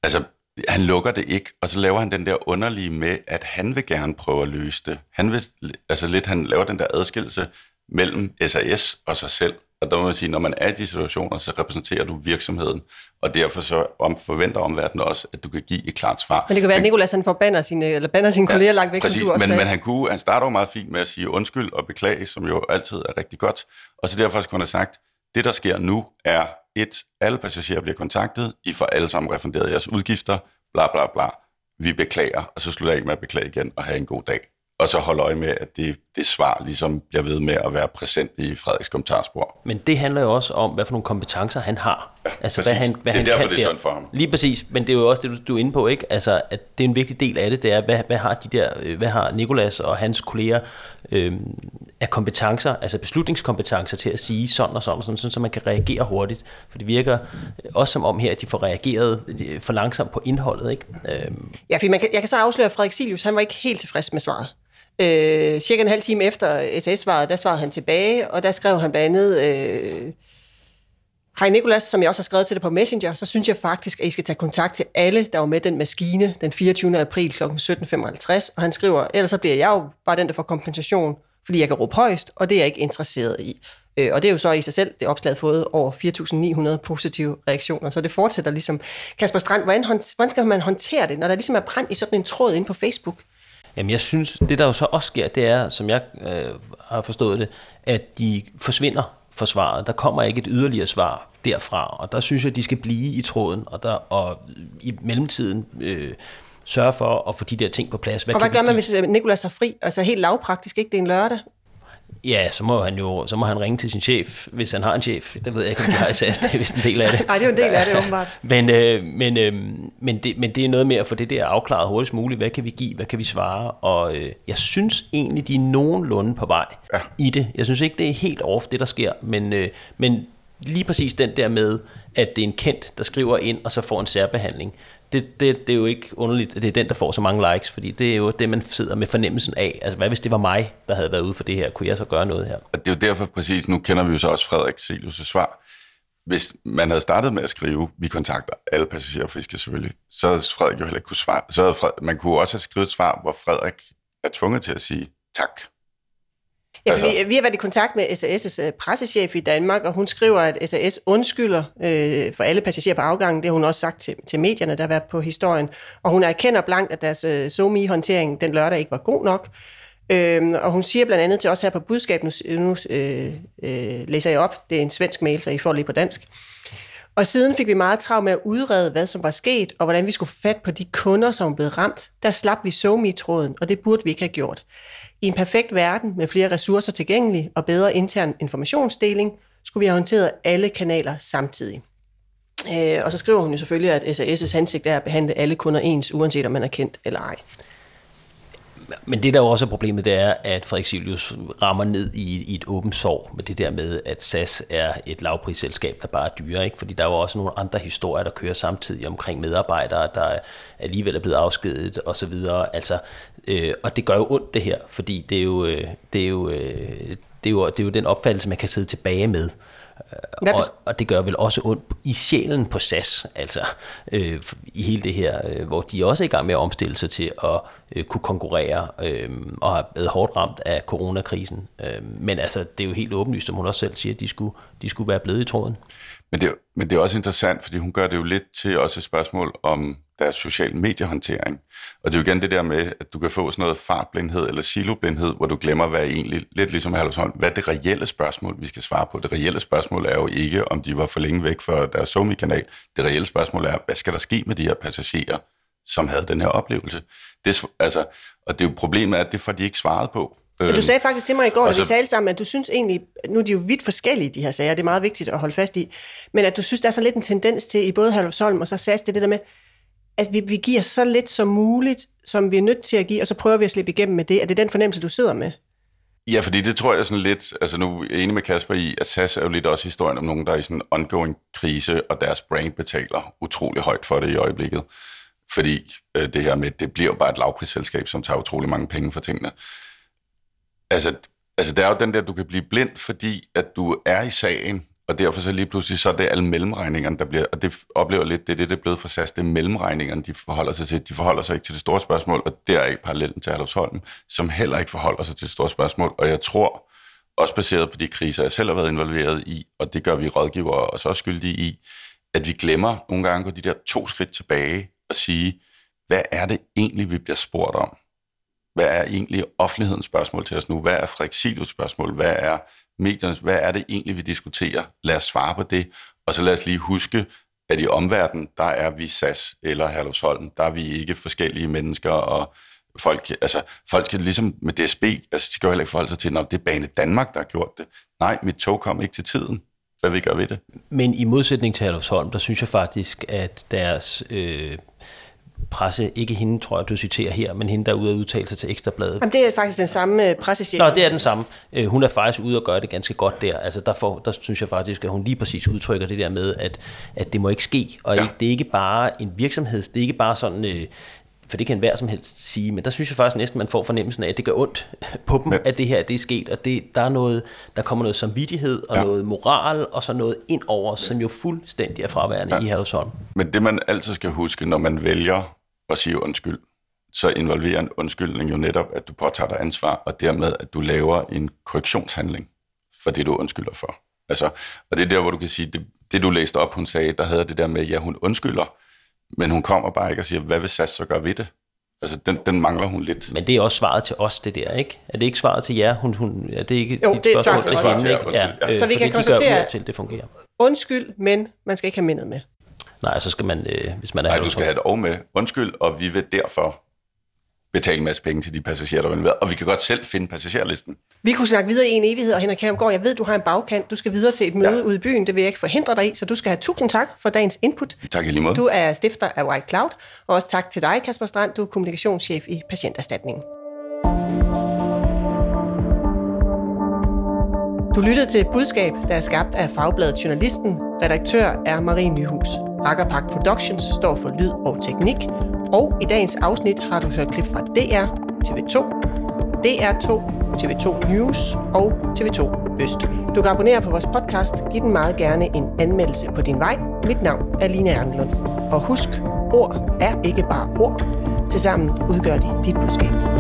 Altså, han lukker det ikke, og så laver han den der underlige med, at han vil gerne prøve at løse det. Han vil, altså lidt, han laver den der adskillelse mellem SAS og sig selv. Og der må man sige, når man er i de situationer, så repræsenterer du virksomheden, og derfor så om, forventer omverdenen også, at du kan give et klart svar. Men det kan være, at Nikolas han forbander sine, eller bander sine kolleger langt væk, Præcis, som du også men, sagde. men han, kunne, han starter jo meget fint med at sige undskyld og beklage, som jo altid er rigtig godt. Og så derfor skulle han have sagt, det der sker nu er, et, alle passagerer bliver kontaktet, I får alle sammen refunderet jeres udgifter, bla bla bla. Vi beklager, og så slutter jeg ikke med at beklage igen og have en god dag. Og så holde øje med, at det, det svar ligesom bliver ved med at være præsent i Frederiks kommentarspor. Men det handler jo også om, hvad for nogle kompetencer han har. Ja, altså, præcis. hvad han, hvad Det er han derfor, kan det er der. sundt for ham. Lige præcis, men det er jo også det, du, du er inde på, ikke? Altså, at det er en vigtig del af det, det er, hvad, hvad har de der, øh, hvad har Nikolas og hans kolleger øh, af kompetencer, altså beslutningskompetencer til at sige sådan og sådan og sådan, sådan, så man kan reagere hurtigt. For det virker også som om her, at de får reageret øh, for langsomt på indholdet, ikke? Øh, Ja, for man kan, jeg kan så afsløre, at Frederik Silius, han var ikke helt tilfreds med svaret. Øh, cirka en halv time efter SS-svaret, der svarede han tilbage, og der skrev han blandt andet, øh, Hej Nikolas, som jeg også har skrevet til dig på Messenger, så synes jeg faktisk, at I skal tage kontakt til alle, der var med den maskine den 24. april kl. 17.55. Og han skriver, ellers så bliver jeg jo bare den, der får kompensation, fordi jeg kan råbe højst, og det er jeg ikke interesseret i. Øh, og det er jo så i sig selv, det opslag fået over 4.900 positive reaktioner, så det fortsætter ligesom. Kasper Strand, hvordan, hvordan skal man håndtere det, når der ligesom er brændt i sådan en tråd ind på Facebook? Jamen jeg synes, det der jo så også sker, det er, som jeg øh, har forstået det, at de forsvinder for svaret. Der kommer ikke et yderligere svar derfra, og der synes jeg, de skal blive i tråden, og, der, og i mellemtiden øh, sørge for at få de der ting på plads. Hvad og hvad gør man, hvis Nikolas er fri? Altså helt lavpraktisk, ikke? Det er en lørdag. Ja, så må han jo så må han ringe til sin chef, hvis han har en chef. Det ved jeg ikke, om de har i SAS, det er vist en del af det. Nej, det er jo en del af det, åbenbart. men, øh, men, øh, men, det, men det er noget med at få det der afklaret hurtigst muligt. Hvad kan vi give? Hvad kan vi svare? Og øh, jeg synes egentlig, de er nogenlunde på vej ja. i det. Jeg synes ikke, det er helt off, det der sker. Men, øh, men lige præcis den der med, at det er en kendt, der skriver ind, og så får en særbehandling det, det, det er jo ikke underligt, at det er den, der får så mange likes, fordi det er jo det, man sidder med fornemmelsen af. Altså, hvad hvis det var mig, der havde været ude for det her? Kunne jeg så gøre noget her? Det er jo derfor præcis, nu kender vi jo så også Frederik Selius' svar. Hvis man havde startet med at skrive, vi kontakter alle passagerer og selvfølgelig, så havde Frederik jo heller ikke kunne svare. Så havde Frederik, man kunne også have skrevet et svar, hvor Frederik er tvunget til at sige tak. Ja, fordi altså. vi har været i kontakt med SAS' øh, pressechef i Danmark, og hun skriver, at SAS undskylder øh, for alle passagerer på afgangen. Det har hun også sagt til, til medierne, der har været på historien. Og hun erkender blankt, at deres øh, SOMI-håndtering den lørdag ikke var god nok. Øhm, og hun siger blandt andet til os her på budskab, nu, nu øh, øh, læser jeg op, det er en svensk mail, så I får lige på dansk. Og siden fik vi meget travlt med at udrede, hvad som var sket, og hvordan vi skulle fat på de kunder, som blev ramt. Der slap vi SOMI-tråden, og det burde vi ikke have gjort. I en perfekt verden med flere ressourcer tilgængelige og bedre intern informationsdeling, skulle vi have håndteret alle kanaler samtidig. Øh, og så skriver hun jo selvfølgelig, at SAS' hensigt er at behandle alle kunder ens, uanset om man er kendt eller ej. Men det der også er problemet, det er, at Frederik Silius rammer ned i, i et åbent sår med det der med, at SAS er et lavprisselskab, der bare er dyre. Ikke? Fordi der er jo også nogle andre historier, der kører samtidig omkring medarbejdere, der alligevel er blevet afskedet osv. Altså, øh, og det gør jo ondt det her, fordi det er jo, øh, det er jo, øh, det er jo, det er jo den opfattelse, man kan sidde tilbage med. Og, og det gør vel også ondt i sjælen på SAS, altså øh, i hele det her, øh, hvor de også er i gang med at omstille sig til at øh, kunne konkurrere øh, og har været hårdt ramt af coronakrisen. Øh, men altså, det er jo helt åbenlyst, som hun også selv siger, at de skulle, de skulle være blevet i tråden. Men det, men det er også interessant, fordi hun gør det jo lidt til også et spørgsmål om deres social mediehåndtering. Og det er jo igen det der med, at du kan få sådan noget fartblindhed eller siloblindhed, hvor du glemmer, hvad egentlig, lidt ligesom Herlevsholm, hvad er det reelle spørgsmål, vi skal svare på. Det reelle spørgsmål er jo ikke, om de var for længe væk fra deres Somi-kanal. Det reelle spørgsmål er, hvad skal der ske med de her passagerer, som havde den her oplevelse? Det, altså, og det er jo problemet, at det får de ikke svaret på. Men du sagde faktisk til mig i går, da vi talte sammen, at du synes egentlig, nu er de jo vidt forskellige, de her sager, det er meget vigtigt at holde fast i, men at du synes, der er så lidt en tendens til i både Herlufsholm og så SAS, det det der med, at vi, vi giver så lidt som muligt, som vi er nødt til at give, og så prøver vi at slippe igennem med det. Er det den fornemmelse, du sidder med? Ja, fordi det tror jeg sådan lidt, altså nu er jeg enig med Kasper i, at SAS er jo lidt også historien om nogen, der er i sådan en ongoing krise, og deres brand betaler utrolig højt for det i øjeblikket. Fordi øh, det her med, det bliver jo bare et lavprisselskab, som tager utrolig mange penge for tingene. Altså, altså, der er jo den der, du kan blive blind, fordi at du er i sagen, og derfor så lige pludselig, så er det alle mellemregningerne, der bliver, og det oplever lidt, det er det, det er blevet for SAS, det er mellemregningerne, de forholder sig til. De forholder sig ikke til det store spørgsmål, og der er ikke parallellen til Herlufsholm, som heller ikke forholder sig til det store spørgsmål. Og jeg tror, også baseret på de kriser, jeg selv har været involveret i, og det gør vi rådgivere også skyldige i, at vi glemmer nogle gange gå de der to skridt tilbage og sige, hvad er det egentlig, vi bliver spurgt om? Hvad er egentlig offentlighedens spørgsmål til os nu? Hvad er Frederik spørgsmål? Hvad er mediernes, hvad er det egentlig, vi diskuterer? Lad os svare på det, og så lad os lige huske, at i omverdenen, der er vi SAS eller Herlufsholm, der er vi ikke forskellige mennesker, og folk, altså, folk skal ligesom med DSB, altså, de skal jo heller ikke forholde sig til, at det er Bane Danmark, der har gjort det. Nej, mit tog kom ikke til tiden. Hvad vi gør ved det? Men i modsætning til Herlufsholm, der synes jeg faktisk, at deres øh, presse, ikke hende, tror jeg, du citerer her, men hende, der er ude at udtale sig til Ekstrabladet. Jamen, det er faktisk den samme øh, pressechef. Nå, det er den samme. Øh, hun er faktisk ude og gøre det ganske godt der. Altså, der, får, der synes jeg faktisk, at hun lige præcis udtrykker det der med, at, at det må ikke ske. Og ja. ikke, det er ikke bare en virksomhed, det er ikke bare sådan... Øh, for det kan enhver som helst sige, men der synes jeg faktisk næsten, man får fornemmelsen af, at det gør ondt på dem, at det her det er sket, og det, der, er noget, der kommer noget samvittighed og ja. noget moral, og så noget ind over, som jo fuldstændig er fraværende ja. i Herlevsholm. Men det man altid skal huske, når man vælger at sige undskyld, så involverer en undskyldning jo netop, at du påtager dig ansvar, og dermed, at du laver en korrektionshandling for det, du undskylder for. Altså, og det er der, hvor du kan sige, det, det du læste op, hun sagde, der havde det der med, ja, hun undskylder, men hun kommer bare ikke og siger, hvad vil SAS så gøre ved det? Altså, den, den mangler hun lidt. Men det er også svaret til os, det der, ikke? Er det ikke svaret til jer? Hun, hun, er det ikke jo, det er svaret til os. Hende, ikke? Ja, ja. Så vi kan konstatere, til, det fungerer. undskyld, men man skal ikke have mindet med. Nej, så skal man, øh, hvis man er Nej, du skal have det og med. Undskyld, og vi vil derfor betale en masse penge til de passagerer, der vil være. Og vi kan godt selv finde passagerlisten. Vi kunne snakke videre i en evighed, og Henrik Kærmgaard, jeg ved, du har en bagkant. Du skal videre til et møde ja. ude i byen. Det vil jeg ikke forhindre dig i, så du skal have tusind tak for dagens input. Tak i lige måde. Du er stifter af White Cloud, og også tak til dig, Kasper Strand. Du er kommunikationschef i Patienterstatningen. Du lyttede til et budskab, der er skabt af Fagbladet Journalisten. Redaktør er Marie Nyhus. Rakkerpark Productions står for lyd og teknik. Og i dagens afsnit har du hørt klip fra DR, TV2, DR2, TV2 News og TV2 Øst. Du kan abonnere på vores podcast. Giv den meget gerne en anmeldelse på din vej. Mit navn er Line Anglund. Og husk, ord er ikke bare ord. Tilsammen udgør de dit budskab.